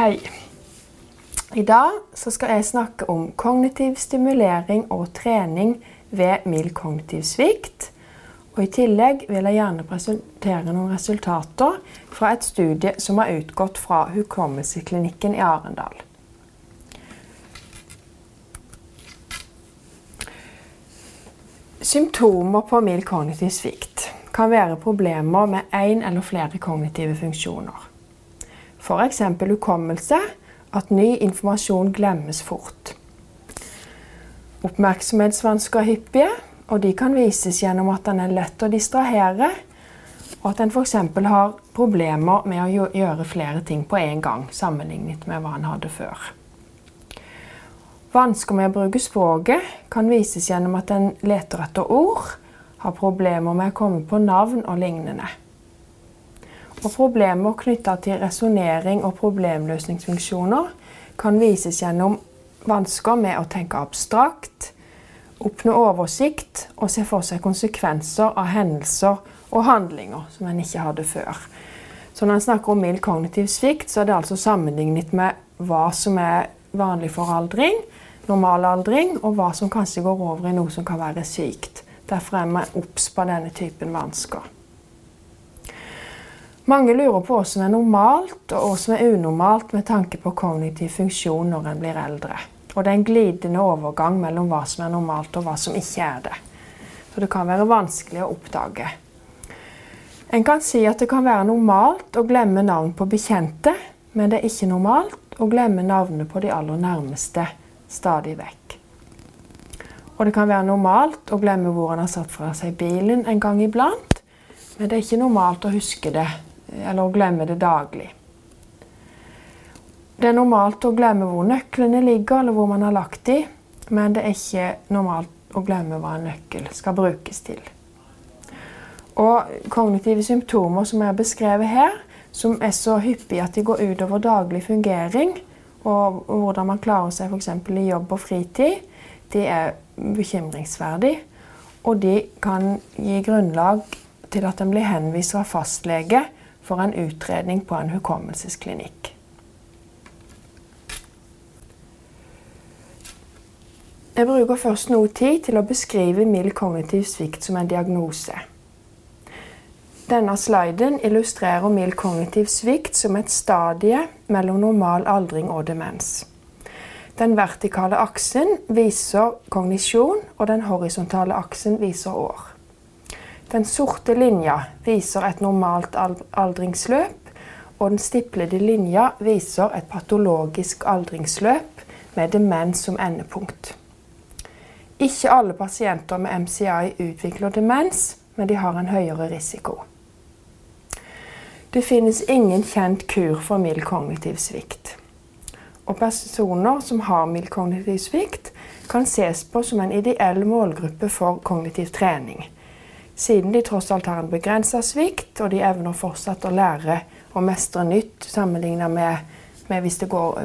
Hei. I dag skal jeg snakke om kognitiv stimulering og trening ved mild kognitiv svikt. Og I tillegg vil jeg gjerne presentere noen resultater fra et studie som har utgått fra Hukommelsesklinikken i Arendal. Symptomer på mild kognitiv svikt kan være problemer med én eller flere kognitive funksjoner. F.eks. hukommelse, at ny informasjon glemmes fort. Oppmerksomhetsvansker er hyppige, og de kan vises gjennom at den er lett å distrahere, og at en f.eks. har problemer med å gjøre flere ting på en gang, sammenlignet med hva en hadde før. Vansker med å bruke språket kan vises gjennom at en leter etter ord, har problemer med å komme på navn og lignende. Og problemer knytta til resonnering og problemløsningsfunksjoner kan vises gjennom vansker med å tenke abstrakt, oppnå oversikt og se for seg konsekvenser av hendelser og handlinger som en ikke hadde før. Så når en snakker om mild kognitiv svikt, så er det altså sammenlignet med hva som er vanlig for aldring, normalaldring, og hva som kanskje går over i noe som kan være sykt. Derfor er vi obs på denne typen vansker. Mange lurer på hva som er normalt og hva som er unormalt med tanke på kognitiv funksjon når en blir eldre. Og det er en glidende overgang mellom hva som er normalt og hva som ikke er det. Så det kan være vanskelig å oppdage. En kan si at det kan være normalt å glemme navn på bekjente, men det er ikke normalt å glemme navnene på de aller nærmeste stadig vekk. Og det kan være normalt å glemme hvor en har satt fra seg bilen en gang iblant, men det er ikke normalt å huske det eller å glemme det daglig. Det er normalt å glemme hvor nøklene ligger, eller hvor man har lagt de, men det er ikke normalt å glemme hva en nøkkel skal brukes til. Og kognitive symptomer som er beskrevet her, som er så hyppige at de går utover daglig fungering, og hvordan man klarer seg f.eks. i jobb og fritid, de er bekymringsverdig. Og de kan gi grunnlag til at en blir henvist av fastlege for en utredning på en hukommelsesklinikk. Jeg bruker først noe tid til å beskrive mild kognitiv svikt som en diagnose. Denne sliden illustrerer mild kognitiv svikt som et stadie mellom normal aldring og demens. Den vertikale aksen viser kognisjon, og den horisontale aksen viser år. Den sorte linja viser et normalt aldringsløp, og den stiplede linja viser et patologisk aldringsløp med demens som endepunkt. Ikke alle pasienter med MCI utvikler demens, men de har en høyere risiko. Det finnes ingen kjent kur for mild kognitiv svikt. Og personer som har mild kognitiv svikt, kan ses på som en ideell målgruppe for kognitiv trening. Siden de tross alt har en begrensa svikt, og de evner fortsatt å lære og mestre nytt sammenlignet med, med hvis,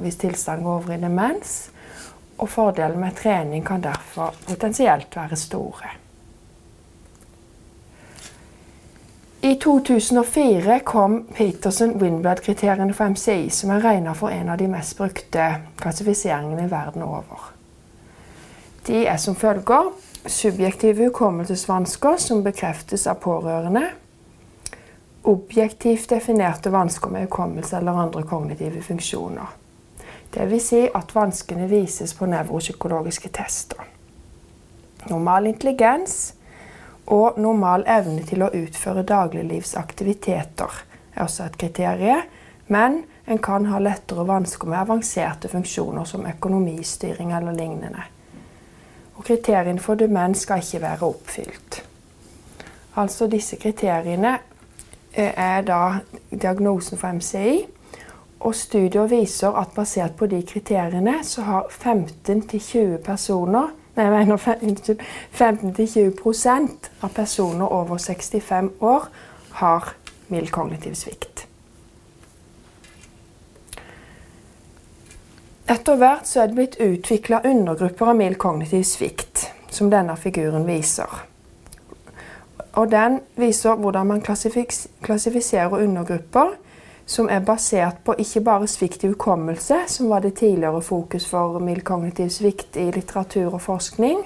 hvis tilstanden går over i demens. Og fordelen med trening kan derfor potensielt være store. I 2004 kom Peterson-Windblad-kriteriene for MCI, som er regna for en av de mest brukte klassifiseringene verden over. De er som følger subjektive hukommelsesvansker som bekreftes av pårørende. Objektivt definerte vansker med hukommelse eller andre kognitive funksjoner. Dvs. Si at vanskene vises på nevropsykologiske tester. Normal intelligens og normal evne til å utføre dagliglivsaktiviteter er også et kriterium, men en kan ha lettere vansker med avanserte funksjoner som økonomistyring eller lignende. Og kriteriene for demens skal ikke være oppfylt. Altså disse kriteriene eh, er da diagnosen for MCI. Og studier viser at basert på de kriteriene så har 15-20 personer Nei, jeg mener 15-20% av personer over 65 år har mild kognitiv svikt. Etter hvert så er det blitt utvikla undergrupper av mild kognitiv svikt, som denne figuren viser. Og Den viser hvordan man klassifiserer undergrupper som er basert på ikke bare svikt i hukommelse, som var det tidligere fokus for mild kognitiv svikt i litteratur og forskning,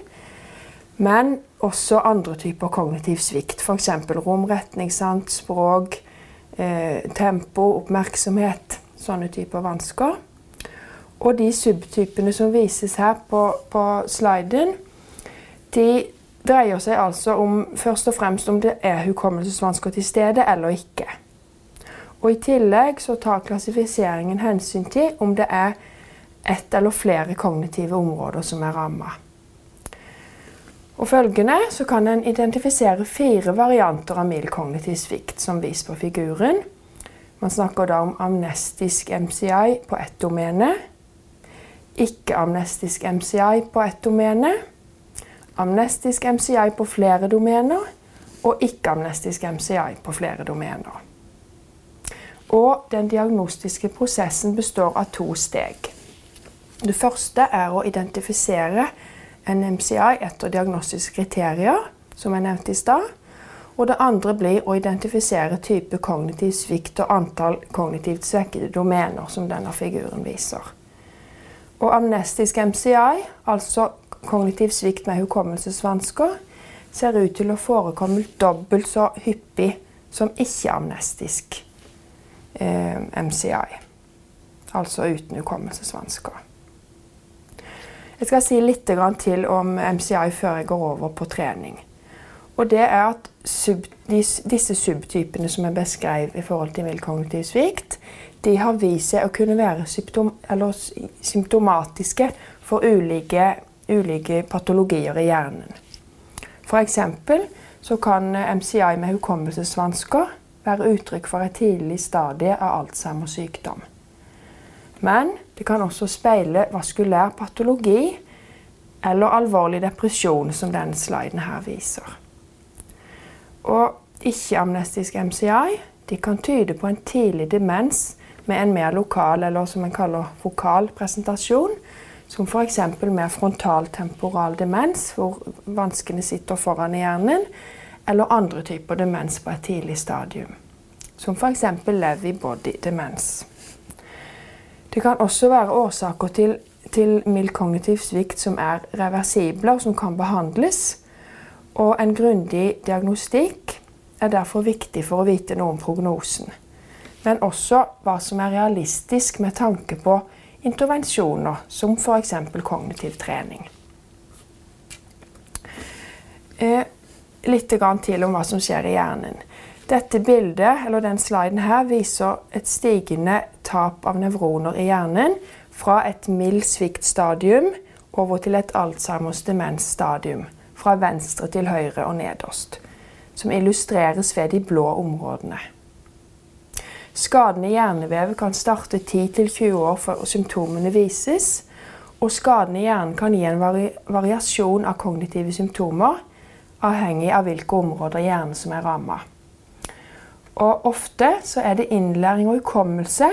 men også andre typer kognitiv svikt. F.eks. romretningssans, språk, eh, tempo, oppmerksomhet. Sånne typer vansker. Og de subtypene som vises her på, på sliden, de dreier seg altså om først og fremst om det er hukommelsesvansker til stede eller ikke. Og I tillegg så tar klassifiseringen hensyn til om det er ett eller flere kognitive områder som er ramma. Følgende så kan en identifisere fire varianter av mild kognitiv svikt, som vist på figuren. Man snakker da om amnestisk MCI på ett domene, ikke-amnestisk MCI på ett domene, amnestisk MCI på flere domener og ikke-amnestisk MCI på flere domener. Og den diagnostiske prosessen består av to steg. Det første er å identifisere en MCI etter diagnostiske kriterier, som jeg nevnte i stad. Og det andre blir å identifisere type kognitiv svikt og antall kognitivt svekkede domener, som denne figuren viser. Og amnestisk MCI, altså kognitiv svikt med hukommelsesvansker, ser ut til å forekomme dobbelt så hyppig som ikke-amnestisk eh, MCI. Altså uten hukommelsesvansker. Jeg skal si litt til om MCI før jeg går over på trening. Og det er at sub, disse subtypene som er beskrevet i forhold til mild kognitiv svikt, de har vist seg å kunne være symptom, symptomatiske for ulike, ulike, patologier i hjernen. F.eks. så kan MCI med hukommelsesvansker være uttrykk for et tidlig stadie av Alzheimers sykdom. Men det kan også speile vaskulær patologi eller alvorlig depresjon, som denne sliden her viser. Og ikke-amnestisk MCI kan tyde på en tidlig demens med en mer lokal, eller som en kaller vokal presentasjon, som f.eks. med frontaltemporal demens, hvor vanskene sitter foran i hjernen, eller andre typer demens på et tidlig stadium, som f.eks. Lewy body demens. Det kan også være årsaker til, til mild kognitiv svikt som er reversible, og som kan behandles. Og en grundig diagnostikk er derfor viktig for å vite noe om prognosen. Men også hva som er realistisk med tanke på intervensjoner, som f.eks. kognitiv trening. Eh, litt til om hva som skjer i hjernen. Dette bildet, eller den sliden her, viser et stigende tap av nevroner i hjernen fra et mild sviktstadium over til et Alzheimers demensstadium. Fra venstre til høyre og nederst. Som illustreres ved de blå områdene. Skadene i hjernevev kan starte 10-20 år før symptomene vises. Og skadene i hjernen kan gi en vari variasjon av kognitive symptomer, avhengig av hvilke områder hjernen som er ramma. Ofte er det innlæring og hukommelse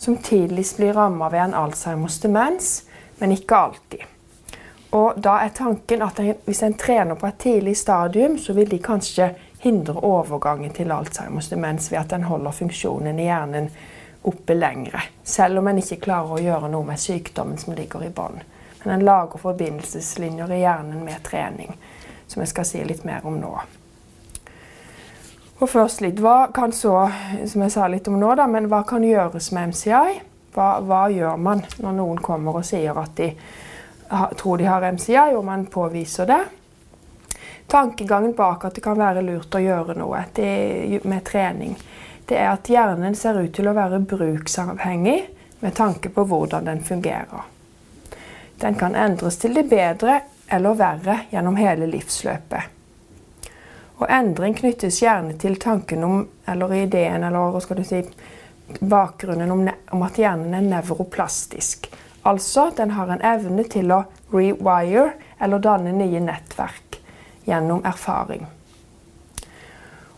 som tidligst blir ramma ved en Alzheimers demens, men ikke alltid. Og da er tanken at hvis en trener på et tidlig stadium, så vil de kanskje hindre overgangen til Alzheimers demens ved at den holder funksjonen i hjernen oppe lengre. Selv om en ikke klarer å gjøre noe med sykdommen som ligger i bånn. Men en lager forbindelseslinjer i hjernen med trening, som jeg skal si litt mer om nå. Og først litt, Hva kan så, som jeg sa litt om nå, da, men hva kan gjøres med MCI? Hva, hva gjør man når noen kommer og sier at de tror de har MCI, og man påviser det? Tankegangen bak at det kan være lurt å gjøre noe det, med trening, det er at hjernen ser ut til å være bruksavhengig med tanke på hvordan den fungerer. Den kan endres til det bedre eller verre gjennom hele livsløpet. Og endring knyttes gjerne til tanken om, eller ideen, eller hva skal du si, bakgrunnen om, om at hjernen er nevroplastisk. Altså, den har en evne til å rewire, eller danne nye nettverk, gjennom erfaring.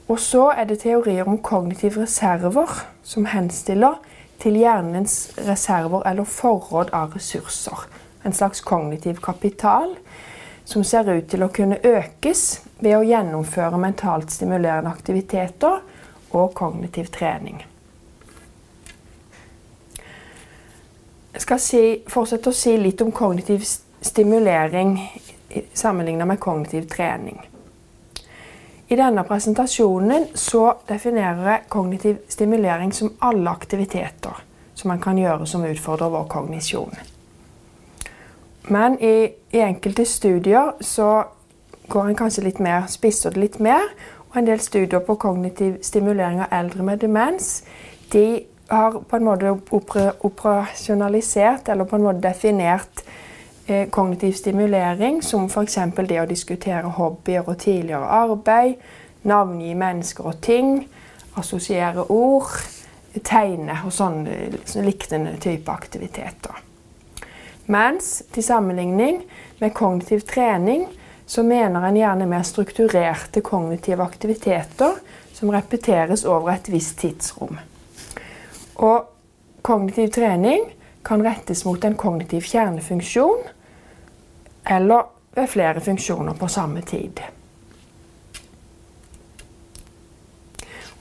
Og så er det teorier om kognitive reserver, som henstiller til hjernens reserver eller forråd av ressurser. En slags kognitiv kapital som ser ut til å kunne økes ved å gjennomføre mentalt stimulerende aktiviteter og kognitiv trening. jeg skal si, fortsette å si litt om kognitiv stimulering sammenlignet med kognitiv trening. I denne presentasjonen så definerer jeg kognitiv stimulering som alle aktiviteter som man kan gjøre som utfordrer vår kognisjon. Men i, i enkelte studier så går en kanskje litt mer, spisser det litt mer. Og en del studier på kognitiv stimulering av eldre med demens de har på en måte operasjonalisert eller på en måte definert kognitiv stimulering som f.eks. det å diskutere hobbyer og tidligere arbeid, navngi mennesker og ting, assosiere ord, tegne og sånne, liknende lignende type aktiviteter. Mens til sammenligning med kognitiv trening så mener en gjerne mer strukturerte kognitive aktiviteter som repeteres over et visst tidsrom. Og kognitiv trening kan rettes mot en kognitiv kjernefunksjon eller ved flere funksjoner på samme tid.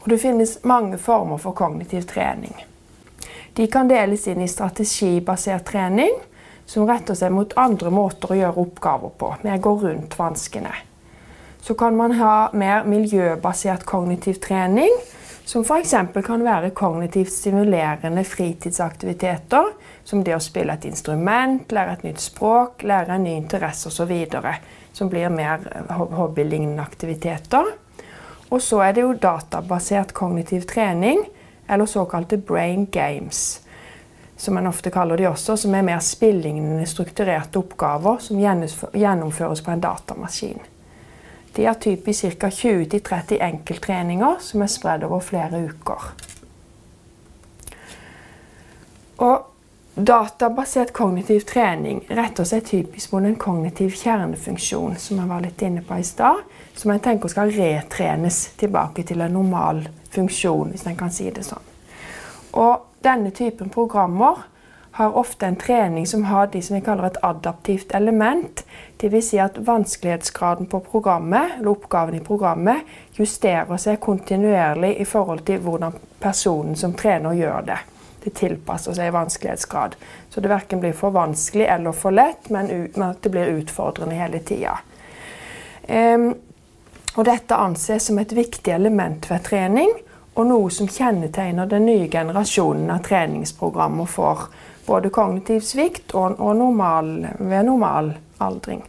Og det finnes mange former for kognitiv trening. De kan deles inn i strategibasert trening, som retter seg mot andre måter å gjøre oppgaver på, med å gå rundt vanskene. Så kan man ha mer miljøbasert kognitiv trening, som f.eks. kan være kognitivt stimulerende fritidsaktiviteter, som det å spille et instrument, lære et nytt språk, lære en ny interesse osv. Som blir mer hobbylignende aktiviteter. Og så er det jo databasert kognitiv trening, eller såkalte brain games. Som man ofte kaller de også, som er mer spillingende strukturerte oppgaver som gjennomføres på en datamaskin. De har typisk ca. 20-30 enkelttreninger som er spredd over flere uker. Og Databasert kognitiv trening retter seg typisk mot en kognitiv kjernefunksjon, som jeg var litt inne på i stad, som jeg tenker skal retrenes tilbake til en normal funksjon, hvis en kan si det sånn. Og denne typen programmer har ofte en trening som har de som vi kaller et adaptivt element. Dvs. Si at vanskelighetsgraden på programmet, eller oppgaven i programmet justerer seg kontinuerlig i forhold til hvordan personen som trener, gjør det det tilpasser seg vanskelighetsgrad. Så det verken blir for vanskelig eller for lett, men, at det blir utfordrende hele tida. Um, dette anses som et viktig element ved trening, og noe som kjennetegner den nye generasjonen av treningsprogrammer for både kognitiv svikt og, og normal, ved normal aldring.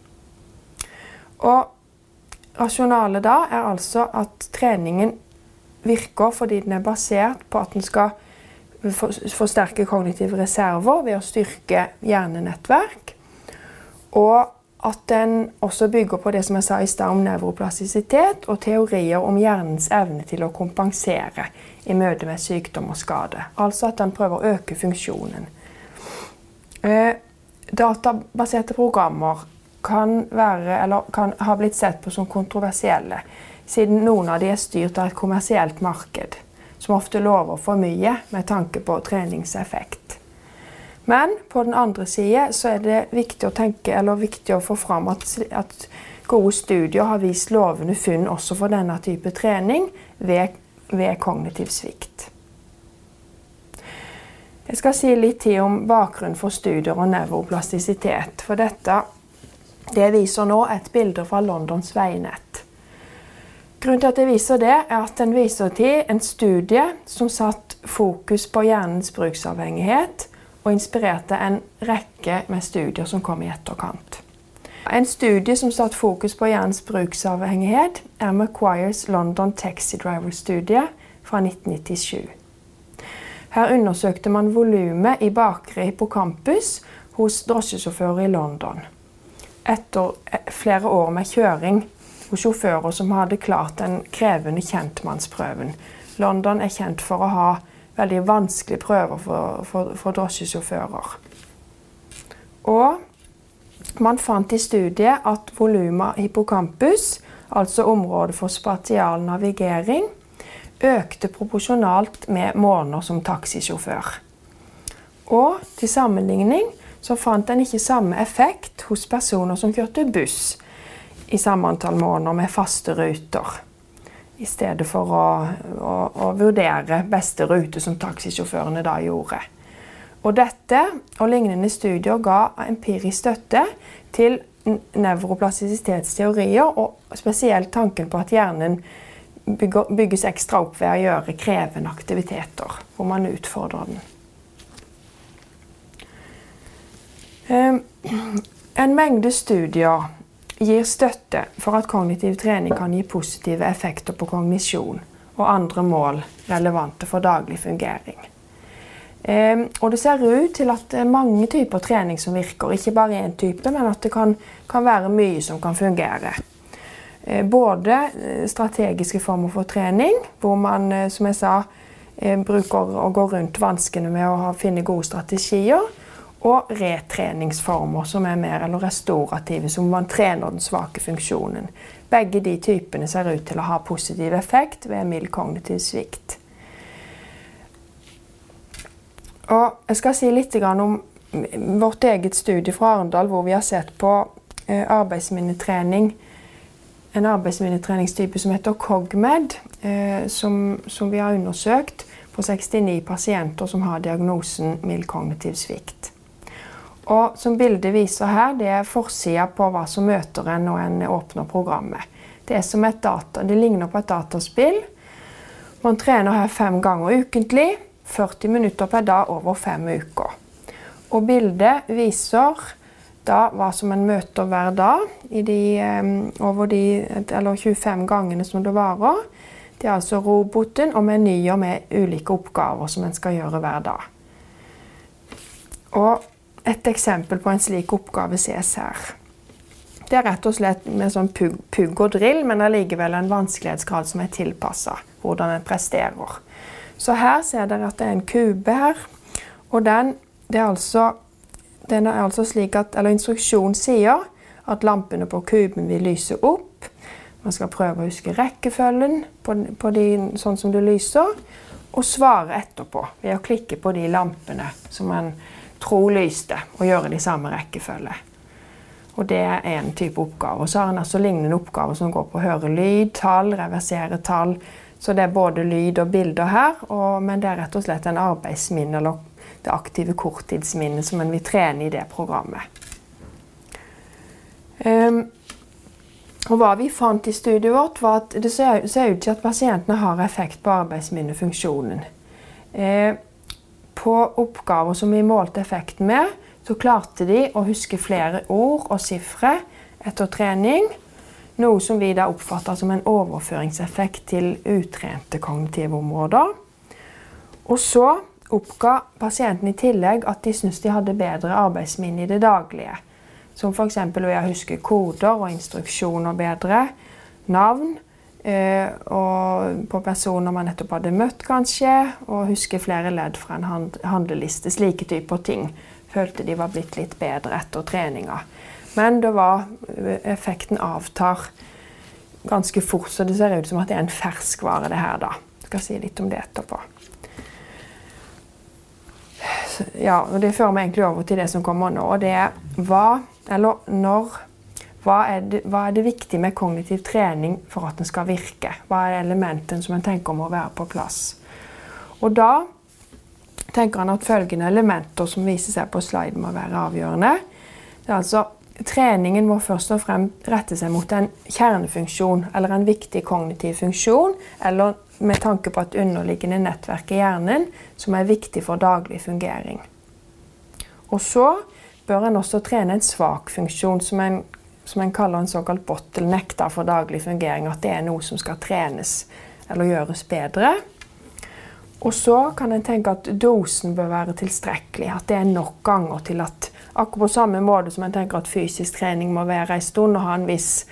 Og rasjonalet da er altså at treningen virker fordi den er basert på at den skal forsterke kognitive reserver ved å styrke hjernenettverk. Og at den også bygger på det som jeg sa i stad om nevroplastisitet og teorier om hjernens evne til å kompensere i møte med sykdom og skade. Altså at den prøver å øke funksjonen. Eh, databaserte programmer kan, være, kan ha blitt sett på som kontroversielle, siden noen av de er styrt av et kommersielt marked som ofte lover for mye med tanke på treningseffekt. Men på den andre side så er det viktig å tenke, viktig å få fram at, at gode studier har vist lovende funn også for denne type trening ved, ved kognitiv svikt. Jeg skal si litt tid om bakgrunnen for studier og nevroplastisitet. For dette det viser nå et bilde fra Londons veinett. Grunnen til at jeg viser det, er at den viser til en studie som satt fokus på hjernens bruksavhengighet, og inspirerte en rekke med studier som kom i etterkant. En studie som satt fokus på hjernens bruksavhengighet, er Maguires London Taxi Driver-studie fra 1997. Her undersøkte man volumet i bakre hippocampus hos drosjesjåfører i London. Etter flere år med kjøring og sjåfører som hadde klart den krevende kjentmannsprøven. London er kjent for å ha veldig vanskelige prøver for, for, for drosjesjåfører. Og man fant i studiet at voluma hippocampus, altså området for spatial navigering, økte proporsjonalt med måneder som taxisjåfør. Og til sammenligning så fant en ikke samme effekt hos personer som kjørte buss, i samme antall måneder med faste ruter. I stedet for å, å, å vurdere beste rute, som taxisjåførene da gjorde. Og dette og lignende studier ga empirisk støtte til nevroplastisitetsteorier, og spesielt tanken på at hjernen bygges ekstra opp ved å gjøre krevende aktiviteter, hvor man utfordrer den. En mengde studier gir støtte for at kognitiv trening kan gi positive effekter på kognisjon og andre mål relevante for daglig fungering. Ehm, og det ser ut til at det er mange typer trening som virker, ikke bare én type, men at det kan, kan være mye som kan fungere. Eh, både eh, strategiske former for trening, hvor man eh, som jeg sa, bruker å gå rundt vanskene med å finne gode strategier. Og retreningsformer som er mer eller restaurative, som man trener den svake funksjonen. Begge de typene ser ut til å ha positiv effekt ved mild kognitiv svikt. Og jeg skal si litt om vårt eget studie fra Arendal, hvor vi har sett på arbeidsminnetrening en arbeidsminnetreningstype som heter COGMED, eh, som, som, vi har undersøkt på 69 pasienter som har diagnosen mild kognitiv svikt. Og som bildet viser her, det er forsida på hva som møter en når en åpner programmet. Det, data, det ligner på et dataspill. Man trener her fem ganger ukentlig. 40 minutter per dag over fem uker. Og bildet viser da hva som en møter hver dag de, over de eller 25 gangene som det varer. Det er altså roboten og menyer med ulike oppgaver som en skal gjøre hver dag. Og et eksempel på en slik oppgave ses her. Det er rett og slett med sånn pugg, pug og drill, men allikevel en vanskelighetsgrad som er tilpassa hvordan en presterer. Så her ser dere at det er en kube her. Og den, er altså den er altså slik at, eller Instruksjonen sier at lampene på kuben vil lyse opp. Man skal prøve å huske rekkefølgen på, på de, sånn som det lyser, og svare etterpå ved å klikke på de lampene som man tror lyste, og gjøre de samme rekkefølge. Og Det er en type oppgave. Og så har en altså lignende oppgaver som går på å høre lyd, tall, reversere tall. Så det er både lyd og bilder her, og, men det er rett og slett en arbeidsminne eller det aktive korttidsminnet som en vil trene i det programmet. Um, og hva vi fant i studiet vårt, var at det ser, ut til at pasientene har effekt på arbeidsminnefunksjonen. Eh, på oppgaver som vi målte effekten med, så klarte de å huske flere ord og sifre etter trening. Noe som vi da oppfatta som en overføringseffekt til utrente kognitive områder. Og så oppga pasienten i tillegg at de syntes de hadde bedre arbeidsminne i det daglige. Som f.eks. å huske koder og instruksjoner bedre, navn eh, på personer man nettopp hadde møtt, kanskje, og husker flere ledd fra en hand handleliste. Slike typer ting følte de var blitt litt bedre etter treninga. Men det var, eh, effekten avtar ganske fort, så det ser ut som at det er en ferskvare, det her. da. Jeg skal si litt om det etterpå ja, og Det fører meg egentlig over til det som kommer nå. og det er hva, eller når hva er, det, hva er det viktig med kognitiv trening for at den skal virke? Hva er elementene som en tenker må være på plass? Og da tenker han at følgende elementer som viser seg på sliden, må være avgjørende. Altså Treningen må først og fremst rette seg mot en kjernefunksjon eller en viktig kognitiv funksjon, eller med tanke på et underliggende nettverk i hjernen som er viktig for daglig fungering. Og så bør en også trene en svak funksjon, som en, som en kaller en såkalt bottleneck for daglig fungering. At det er noe som skal trenes eller gjøres bedre. Og så kan en tenke at dosen bør være tilstrekkelig. At det er nok ganger til at Akkurat på samme måte som en tenker at fysisk trening må være en stund og ha en viss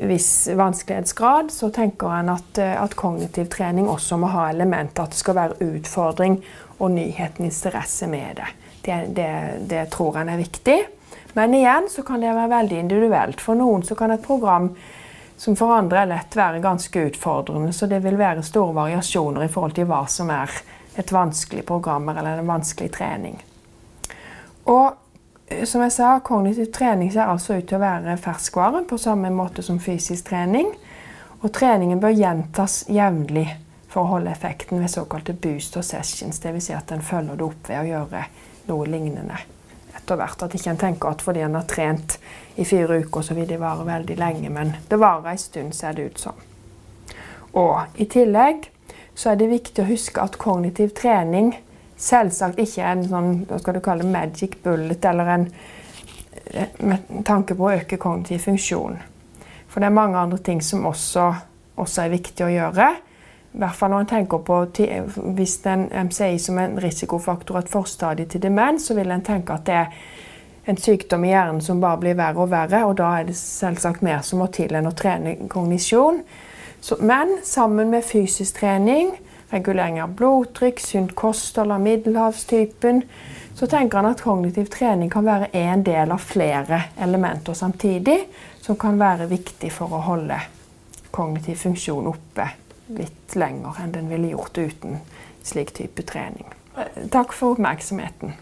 viss vanskelighetsgrad, så tenker en at, eh, at, kognitiv trening også må ha elementer. At det skal være utfordring og nyheten interesse med det. Det, det. det, tror en er viktig. Men igjen så kan det være veldig individuelt. For noen så kan et program som for andre er lett, være ganske utfordrende. Så det vil være store variasjoner i forhold til hva som er et vanskelig program eller en vanskelig trening. Og som jeg sa, Kognitiv trening ser altså ut til å være ferskvare på samme måte som fysisk trening. Og treningen bør gjentas jevnlig for å holde effekten ved såkalte booster sessions. Dvs. Si at en følger det opp ved å gjøre noe lignende etter hvert. At ikke en tenker at fordi en har trent i fire uker, så vil det vare veldig lenge. Men det varer en stund, ser det ut som. Og i tillegg så er det viktig å huske at kognitiv trening selvsagt ikke er en sånn, hva skal du kalle det, magic bullet eller en eh, med tanke på å øke kognitiv funksjon. For det er mange andre ting som også, også er viktig å gjøre. I hvert fall når en tenker på Hvis en MCI som en risikofaktor et forstadie til demens, så vil en tenke at det er en sykdom i hjernen som bare blir verre og verre. Og da er det selvsagt mer som må til enn å trene kognisjon. Så, men sammen med fysisk trening, regulering av blodtrykk, sunt kosthold av middelhavstypen, så tenker han at kognitiv trening kan være en del av flere elementer samtidig, som kan være viktig for å holde kognitiv funksjon oppe litt lenger enn den ville gjort uten slik type trening. Takk for oppmerksomheten.